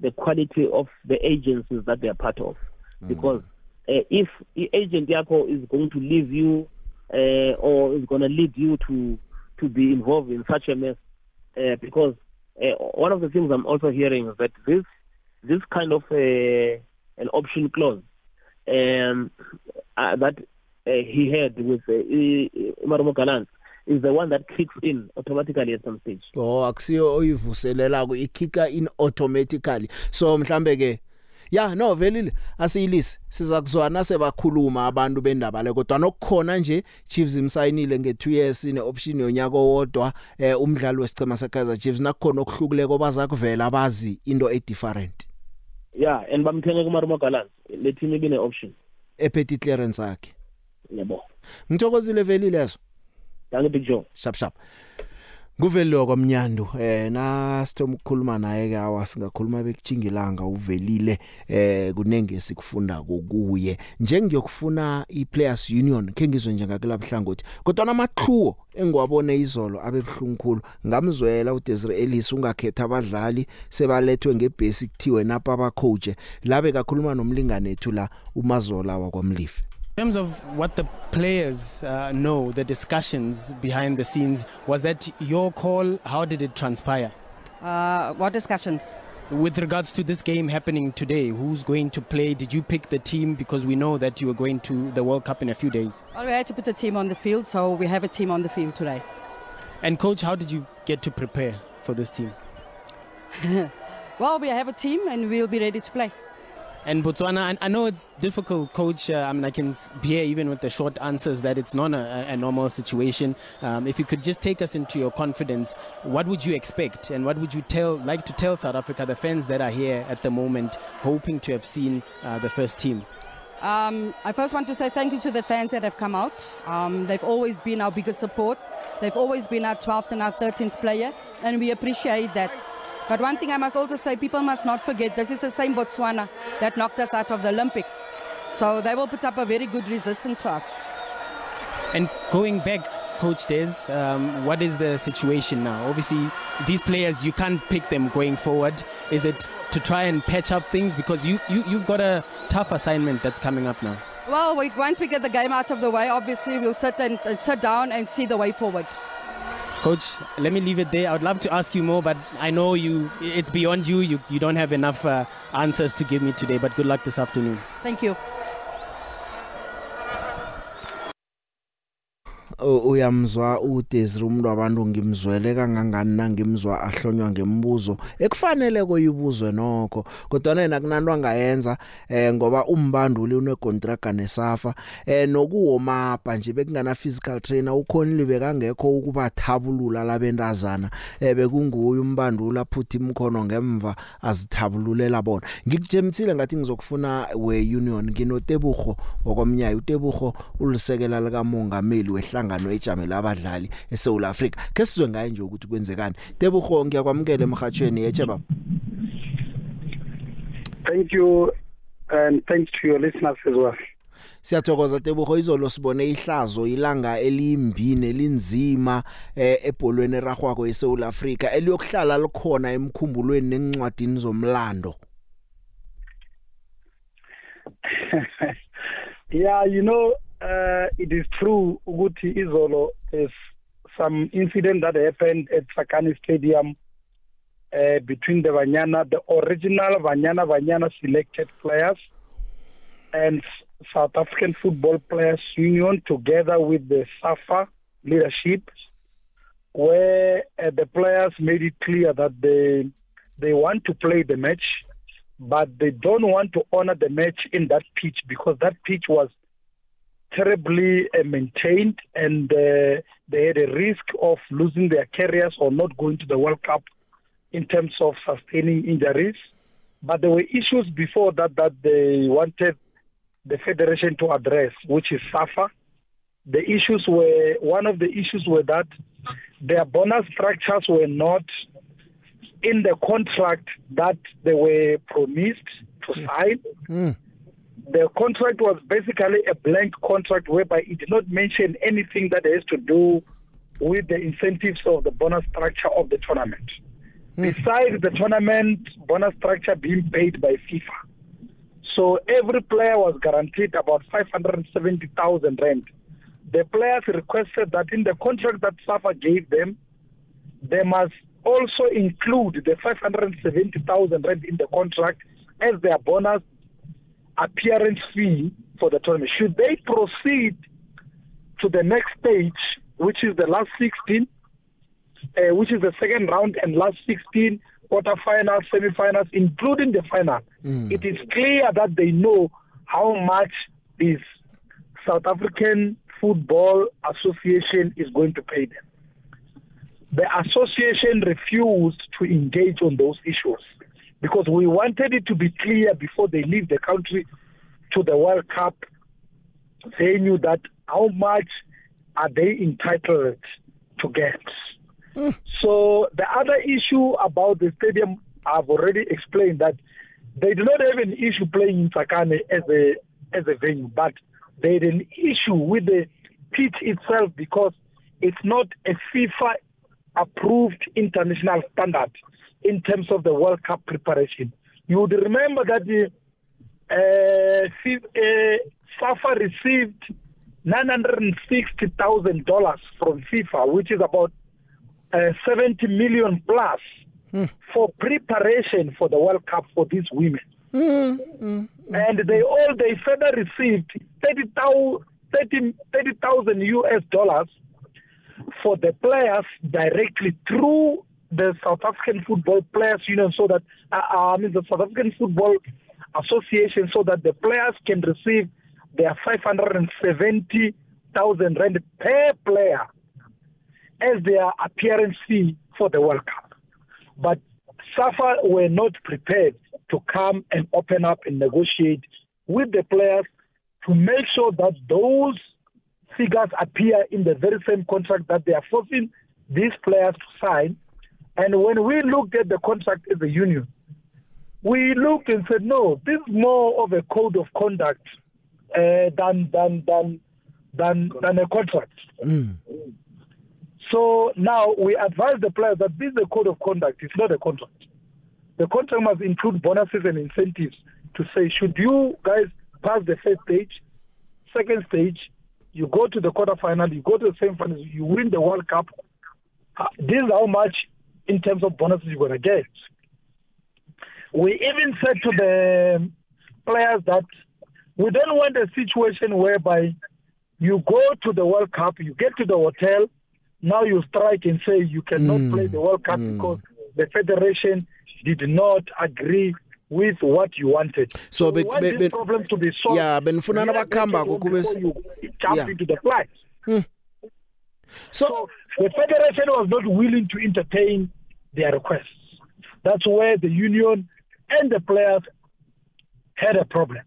the quality of the agencies that they are part of. Because uh, if the agent yakho is going to leave you uh, or is going to lead you to to be involved in such a mess uh, because uh, one of the things I'm also hearing is that this this kind of uh, an option clause um, uh, that uh, he had with uh, Marumo Galant is the one that kicks in automatically at some stage. Oh akusiyo oyivuselela ku ikicka in automatically so mhlambe ke ya no velile asiyilise siza kuzwana sebakhuluma abantu bendaba le kodwa nokukhona nje Chiefs imsayinile nge2 years ine option yonyaka owodwa eh, umdlali wesicema seKaizer Chiefs nakukhona okuhlukileko baza kuvela abazi into e different Yeah, and bamthenge kuMarumo Galant. Le team ibine option. ephethe clearance yakhe Yabo. ngithokozile velile lezo Danke Big Joe. shap shap Kuvelilo kwamnyandu eh na sithoma ukukhuluma naye ke awa singakhuluma bekujingilanga uvelile eh kunenge sikufunda kokuye. Njengiyokufuna iPlayers Union ke ngizwe nje ngakulabhlangothi kodwa namaqhuwo engiwabone izolo abebhlungu khulu. Ngamzwela uDesire Ellis ungakhetha abadlali sebalethwe ngebhesi kuthiwe napa abacoach labe kakhuluma nomlingane ethu la umazola wakwamlife In terms of what the players uh, know, the discussions behind the scenes, was that your call? How did it transpire? Uh, what discussions? With regards to this game happening today, who's going to play? Did you pick the team because we know that you are going to the World Cup in a few days? Well, we had to put a team on the field, so we have a team on the field today. And coach, how did you get to prepare for this team? Well, we have a team and we'll be ready to play. And Botswana, I, I know it's difficult, coach. Uh, I mean, I can hear even with the short answers that it's not a, a normal situation. Um, if you could just take us into your confidence, what would you expect, and what would you tell, like to tell South Africa, the fans that are here at the moment, hoping to have seen uh, the first team? Um, I first want to say thank you to the fans that have come out. Um, they've always been our biggest support. They've always been our 12th and our 13th player, and we appreciate that. But one thing I must also say, people must not forget this is the same Botswana that knocked us out of the Olympics. So they will put up a very good resistance for us. And going back, Coach Des, um, what is the situation now? Obviously, these players you can't pick them going forward. Is it to try and patch up things because you, you you've got a tough assignment that's coming up now? Well, we, once we get the game out of the way, obviously we'll sit and uh, sit down and see the way forward. Coach, let me leave it there. I would love to ask you more, but I know you it's beyond you. You, you don't have enough uh, answers to give me today, but good luck this afternoon. Thank you. Uyamzwa uDesire umuntu wabantu ngimzwele kangangani nangimzwa ahlonywa ngembuzo ekufanele koyibuzwe nokho kodwa yena kunanto angayenza eh ngoba umbanduli unecontract nesafa eh nokuwomapa nje bekungana physical trainer ukhonile bekangekho ukuba thabulula labentazana eh bekunguye umbanduli aphutha imkhono ngemva azithabululela bona. Ngikujemthile ngathi ngizokufuna we union nginotebugo okomnyayi utebugo ulisekela lika mongameli wehlanga inhlangano ejamela abadlali eSouth Africa ke sizwe ngaye nje ukuthi kwenzekani. Tebugo ngiyakwamukela emhathweni yeche baba Thank you and thanks to your listeners as well. Siyathokoza Tebugo izolo sibone ihlazo ilanga eliyimbini elinzima eh, ebholweni eragwako eSouth Africa eliyokuhlala likhona emkhumbulweni nencwadini zomlando. Yeah, you know uh, it is true ukuthi izolo is some incident that happened at Sakani Stadium uh, between the Banyana, the original Banyana Banyana selected players and South African Football Players Union together with the SAFA leadership where uh, the players made it clear that they they want to play the match but they don't want to honor the match in that pitch because that pitch was terribly uh, maintained and uh, they had a risk of losing their careers or not going to the World Cup in terms of sustaining injuries. But there were issues before that that they wanted the federation to address, which is SAFA. The issues were one of the issues were that their bonus structures were not in the contract that they were promised to sign. Mm. The contract was basically a blank contract whereby it did not mention anything that has to do with the incentives of the bonus structure of the tournament. Mm. Besides the tournament bonus structure being paid by FIFA. So every player was guaranteed about 570,000 rand. The players requested that in the contract that SAFA gave them, they must also include the 570,000 rand in the contract as their bonus appearance fee for the tournament. Should they proceed to the next stage, which is the last 16, uh, which is the second round and last 16 quarterfinals, semifinals, including the final, Mm. it is clear that they know how much is South African Football Association is going to pay them. The association refused to engage on those issues because we wanted it to be clear before they leave the country to the World Cup. They knew that how much are they entitled to get. So the other issue about the stadium, I've already explained that they do not have an issue playing in Sakane as a as a venue, but they had an issue with the pitch itself because it's not a FIFA approved international standard in terms of the World Cup preparation. You would remember that the uh, uh, SAFA received $960,000 from FIFA, which is about uh, 70 million plus for preparation for the World Cup for these women. And they all they further received 30,000 30 30,000 US dollars for the players directly through the South African Football Players Union so that uh, I mean the South African Football Association so that the players can receive their 570,000 rand per player as their appearance fee for the World Cup. But SAFA were not prepared to come and open up and negotiate with the players to make sure that those figures appear in the very same contract that they are forcing these players to sign. And when we looked at the contract as a union, we looked and said, no, this is more of a code of conduct uh, than, than, than, than, than a contract. Mm. So now we advise the players that this is a code of conduct. It's not a contract. The contract must include bonuses and incentives to say, should you guys pass the first stage, second stage, you go to the quarterfinal, you go to the semi-finals, you win the World Cup. Uh, this is how much in terms of bonuses you're going to get. We even said to the players that we don't want a situation whereby you go to the World Cup, you get to the hotel, now you strike and say you cannot Mm, play the World Cup mm. because the federation did not agree with what you wanted. So we be- want be- this be- problem to be solved. Yeah, benifuna Really nabakhamba before kube s- you jump Yeah. into the flight. So, the federation was not willing to entertain their requests. That's where the union and the players had a problem.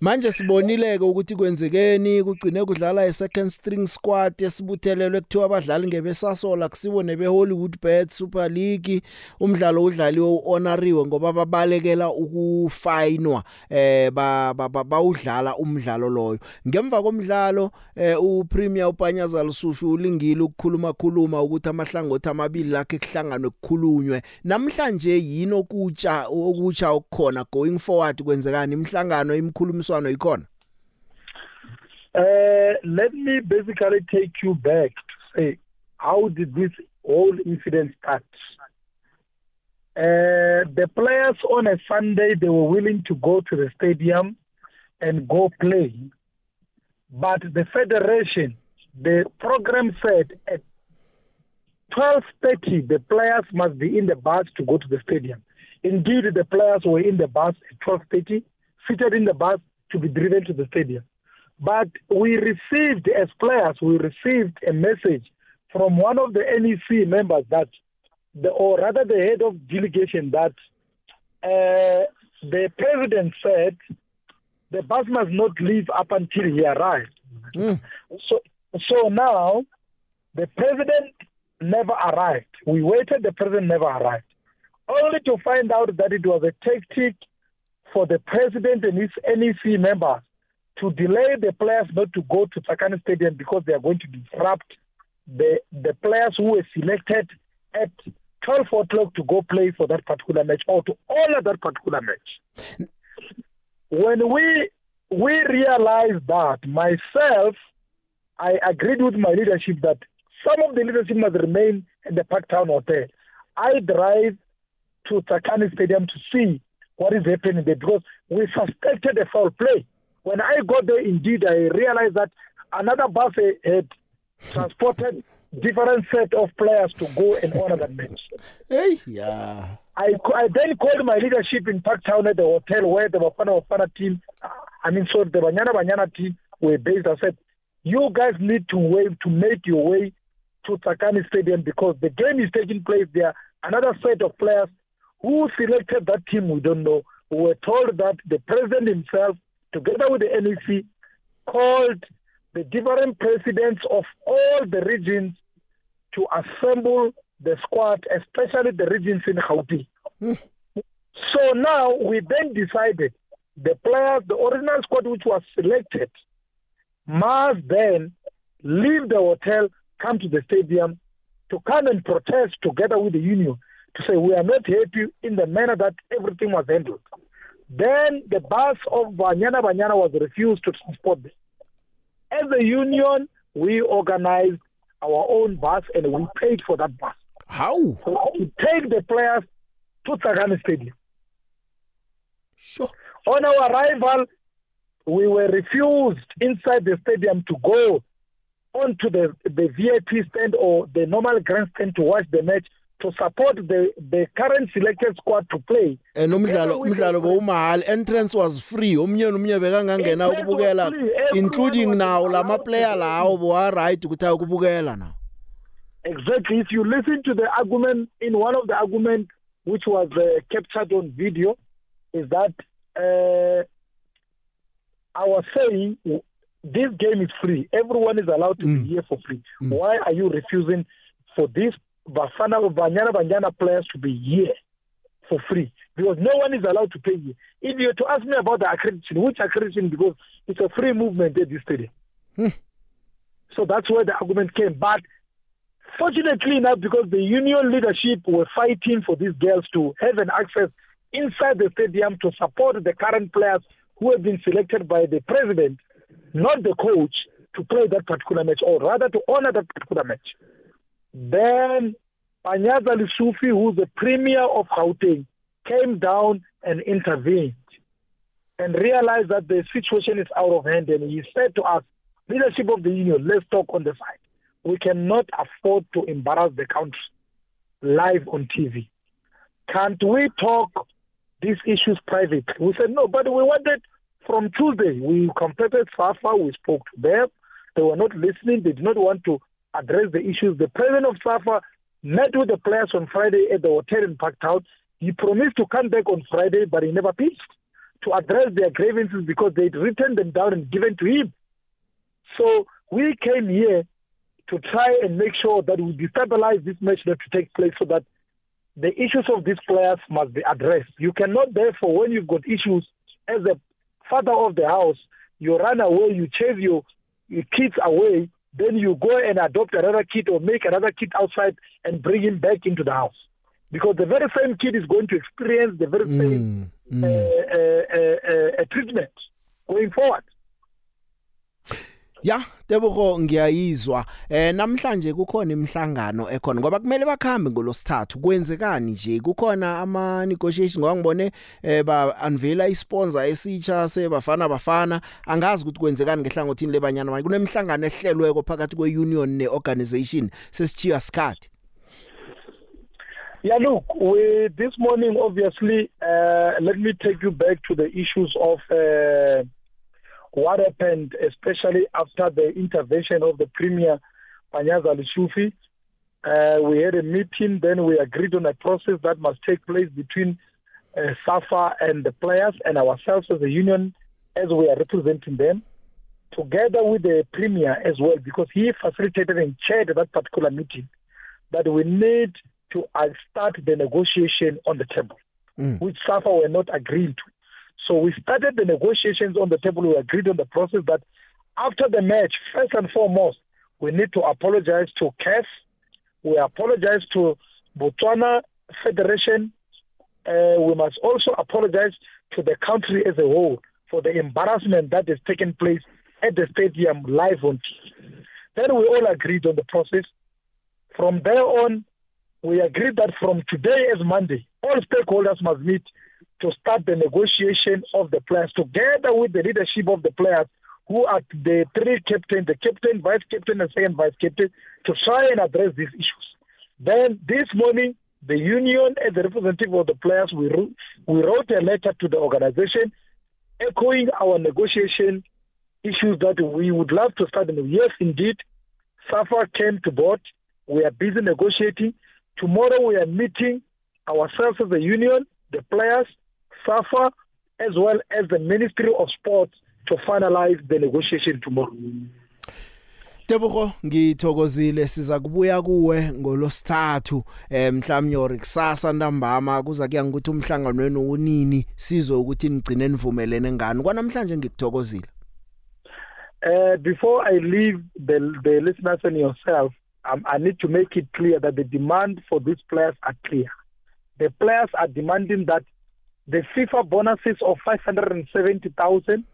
Manje sibonileke ukuthi kwenzekeni kugcine kudlala i-second string squad esibuthelelwe kuthiwa abadlali ngebesasola kusibo nebe-hollywood bet super league. Umdlalo udlaliwe u-honoriwe ngoba babalekela ukufayinwa eh ba- ba- ba- bawudlala umdlalo loyo. Ngemva komdlalo eh upremier upanyaza lusufi ulingile ukukhuluma khuluma ukuthi amahlangothi amabili lakhe kuhlanganwe kukhulunywe. Namhlanje yini okutsha okutsha okukhona going forward? Kwenzekani? Imhlangano imkhulumiswano ikhona Uh, let me basically take you back to say how did this whole incident start? Uh, the players on a Sunday they were willing to go to the stadium and go play, but the federation, the program said at 12:30 the players must be in the bus to go to the stadium. Indeed, the players were in the bus at 12:30, seated in the bus to be driven to the stadium. But we received, as players, we received a message from one of the NEC members that, the, or rather the head of delegation, that uh, the president said the bus must not leave up until he arrives. So, so now the president never arrived. We waited, the president never arrived. Only to find out that it was a tactic for the president and his NEC members to delay the players not to go to Tsakani Stadium because they are going to disrupt the the players who were selected at 12 o'clock to go play for that particular match or to honor that particular match. When we we realized that myself, I agreed with my leadership that some of the leadership must remain at the Parktown Hotel. I drive to Tsakani Stadium to see what is happening there because we suspected a foul play. When I got there, indeed, I realized that another bus had transported different set of players to go and honor that match. Hey, yeah. I, I then called my leadership in Parktown at the hotel where the Bafana Bafana team, I mean, so the Banyana Banyana team were based. I said, you guys need to wait to make your way to Tsakani Stadium because the game is taking place there. Another set of players who selected that team, we don't know. We were told that the president himself, together with the NEC, called the different presidents of all the regions to assemble the squad, especially the regions in Gauteng. So now we then decided the players, the original squad which was selected, must then leave the hotel, come to the stadium to come and protest together with the union to say we are not happy in the manner that everything was handled. Then the bus of Banyana Banyana was refused to transport them. As a union, we organized our own bus and we paid for that bus. How? So to take the players to Tsakani Stadium. Sure. On our arrival, we were refused inside the stadium to go onto the, the VIP stand or the normal grandstand to watch the match to support the, the current selected squad to play. And umdlalo umdlalo bowumahali entrance was free omnye nomnye bekangangena ukubukela including nawo lama player lawo bowa right ukuthi ayokubukela na Exactly. If you listen to the argument in one of the arguments which was uh, captured on video, is that uh, I was saying this game is free. Everyone is allowed to be here for free. Why are you refusing for these Bafana Banyana Banyana players to be here for free? Because no one is allowed to pay here. If you to ask me about the accreditation, which accreditation? Because it's a free movement at this stadium. So that's where the argument came. But fortunately enough, because the union leadership were fighting for these girls to have an access inside the stadium to support the current players who have been selected by the president, not the coach, to play that particular match, or rather to honor that particular match. Then Panyaza Lisufi, who's the premier of Gauteng, came down and intervened and realized that the situation is out of hand. And he said to us, leadership of the union, let's talk on the side. We cannot afford to embarrass the country live on TV. Can't we talk these issues privately? We said, no, but we wanted from Tuesday. We contacted SAFA, we spoke to them. They were not listening, they did not want to address the issues. The president of SAFA met with the players on Friday at the hotel in Park Town. He promised to come back on Friday, but he never pitched to address their grievances because they'd written them down and given to him. So we came here to try and make sure that we destabilize this match that to take place so that the issues of these players must be addressed. You cannot, therefore, when you've got issues as a father of the house, you run away, you chase your, your kids away, then you go and adopt another kid or make another kid outside and bring him back into the house. Because the very same kid is going to experience the very same Mm, uh, uh, uh, uh, treatment going forward. Ya, Tebogo ngiyayizwa. Eh namhlanje kukhona imihlangano ekhona ngoba kumele bakhambe ngolosithathu. Kwenzekani nje? Kukhona ama negotiation ngoba ngibone eh ba unveil isponsor esitsha sebafana bafana. Angazi ukuthi kwenzekani ngehlangothini lebanyana manje. Kunemhlangano ehlelweko phakathi kweunion neorganization sesichiya skhathi. Yeah, look, we, this morning, obviously, uh, let me take you back to the issues of uh, what happened, especially after the intervention of the Premier, Panyaza Lishufi. Uh, we had a meeting, then we agreed on a process that must take place between uh, SAFA and the players and ourselves as a union as we are representing them, together with the Premier as well, because he facilitated and chaired that particular meeting, that we need to uh, start the negotiation on the table, Mm. which SAFA were not agreeing to. So we started the negotiations on the table. We agreed on the process that after the match, first and foremost, we need to apologize to CAF. We apologize to Botswana Federation. Uh, we must also apologize to the country as a whole for the embarrassment that has taken place at the stadium live on TV. Then we all agreed on the process. From there on, we agreed that from today as Monday, all stakeholders must meet to start the negotiation of the players together with the leadership of the players who are the three captains, the captain, vice captain, and second vice captain, to try and address these issues. Then this morning, the union, as the representative of the players, we wrote, we wrote a letter to the organization echoing our negotiation issues that we would love to start. And yes, indeed, SAFA came to board. We are busy negotiating. Tomorrow we are meeting ourselves as a union, the players, SAFA, as well as the Ministry of Sports to finalize the negotiation tomorrow. Tebogo ngithokozile siza kubuya kuwe ngolosithathu eh mhlawumnye kusasa ntambama kuza kuya ukuthi umhlangano wenu unini sizwe ukuthi nigcine nivumelene ngani kwanamhlanje ngikuthokozile Uh, before I leave the, the listeners and yourself, um, I need to make it clear that the demand for these players are clear. The players are demanding that the FIFA bonuses of 570,000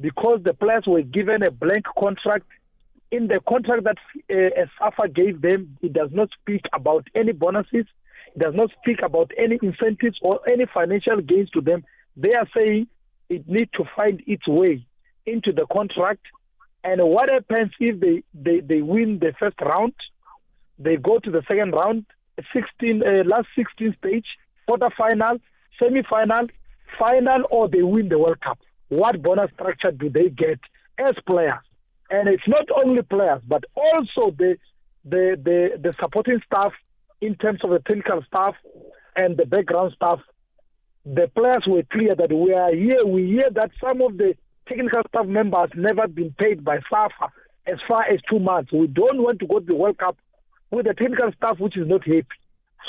because the players were given a blank contract. In the contract that uh, SAFA gave them, it does not speak about any bonuses, it does not speak about any incentives or any financial gains to them. They are saying it needs to find its way into the contract. And what happens if they, they, they win the first round? They go to the second round, 16 uh, last 16 stage, quarterfinal, semi-final, final, or they win the World Cup. What bonus structure do they get as players? And it's not only players, but also the the the, the supporting staff in terms of the technical staff and the background staff. The players were clear that we are here. We hear that some of the technical staff members never been paid by SAFA as far as two months. We don't want to go to the World Cup with the technical staff which is not happy.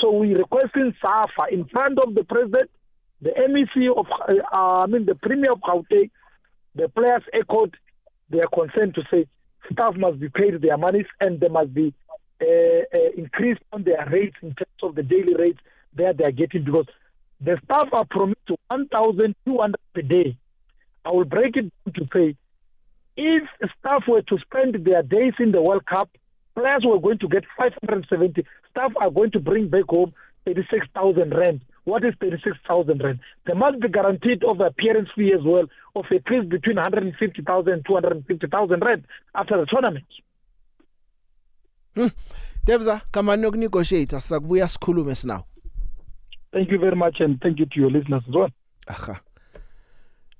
So we requesting SAFA in front of the president, the MEC of, uh, I mean the Premier of Gauteng, the players echoed their concern to say staff must be paid their monies and they must be uh, uh, increased on their rates in terms of the daily rates that they are getting because the staff are promised 1,200 per day. I will break it down to say if staff were to spend their days in the World Cup, players were going to get 570. Staff are going to bring back home 36,000 rand. What is 36,000 rand? They must be guaranteed of appearance fee as well of at least between 150,000 and 250,000 rand after the tournament. Hmm. Debza kamani yokunegotiate sizakubuya sikhulume sinawo. Thank you very much and thank you to your listeners as well. Aha.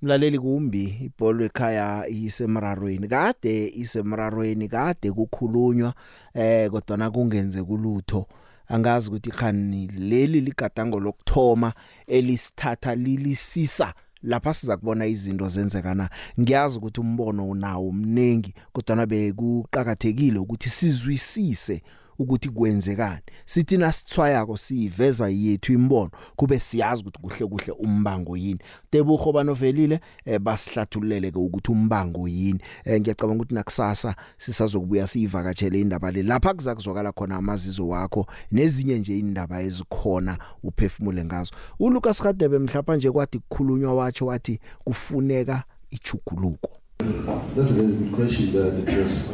Mlaleli kumbi ibholo ekhaya isemrarweni kade isemrarweni kade kukhulunywa eh kodwa na kungenze kulutho angazi ukuthi khani leli ligadango lokthoma elisithatha lilisisa. Lapha siza kubona izinto zenzekana ngiyazi ukuthi umbono unawo mnengi kodwa nabe kuqhakathekile ukuthi sizwisise ukuthi kwenzekani. Sithi nasithwayako siveza yethu imbono kube siyazi ukuthi kuhle kuhle umbango yini. Tebuho banovelile eh, basihlathulele ke ukuthi umbango yini. Eh, ngiyacabanga ukuthi nakusasa sisazokubuya siyivakatshele indaba le. Lapha kuzakuzwakala khona amazizo wakho nezinye nje indaba ezikhona uphefumule ngazo. uLucas Radebe mhlapa nje kwathi kukhulunywa watsho wathi kufuneka ichuguluko That's a very good question there because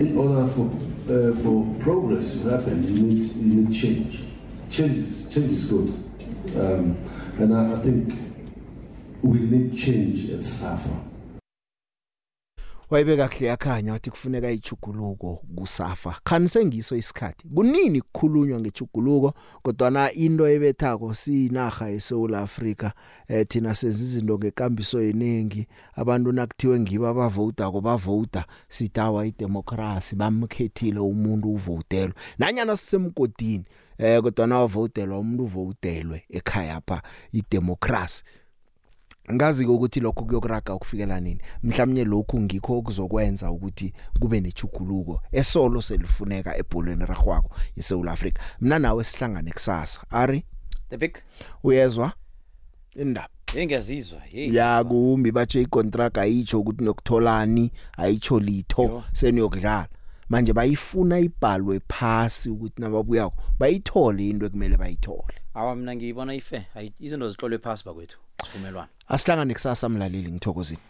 in order for uh, for progress to happen, you need you need change. Change is, change is good, um, and I, I think we need change at SAFA. Wayibeka kahle yakhanya wathi kufuneka ichuguluko kusafa. Khani sengiso isikhathi. Kunini kukhulunywa ngechuguluko kodwa na into ebethako sinaga eSouth Africa eh thina senza izinto ngekambiso yeningi abantu nakuthiwe ngiba abavota ko bavota sitawa idemocracy bamkhethile umuntu uvotelwe nanyana sisemgodini eh kodwa na wavotelwa umuntu uvotelwe ekhaya pha idemocracy ngazi ukuthi lokho kuyokuraga ukufikela nini. Mhlawumnye lokhu ngikho okuzokwenza ukuthi kube nechuguluko esolo selifuneka ebholweni ragwako eSouth Africa mina nawe sihlangane kusasa. Ari? The big? Uyezwa? Indaba. Engiyazizwa hey ya kumbi. Batshe icontract ayitsho ukuthi nokutholani ayitsho litho seniyokudlala. Manje bayifuna ibhalwe phasi ukuthi nababuyako bayithole into ekumele bayithole. Awa mina ngiyibona ife. Izinto zihlolwe phasi bakwethu sivumelwana asihlangane kusasa mlaleli ngithokozile.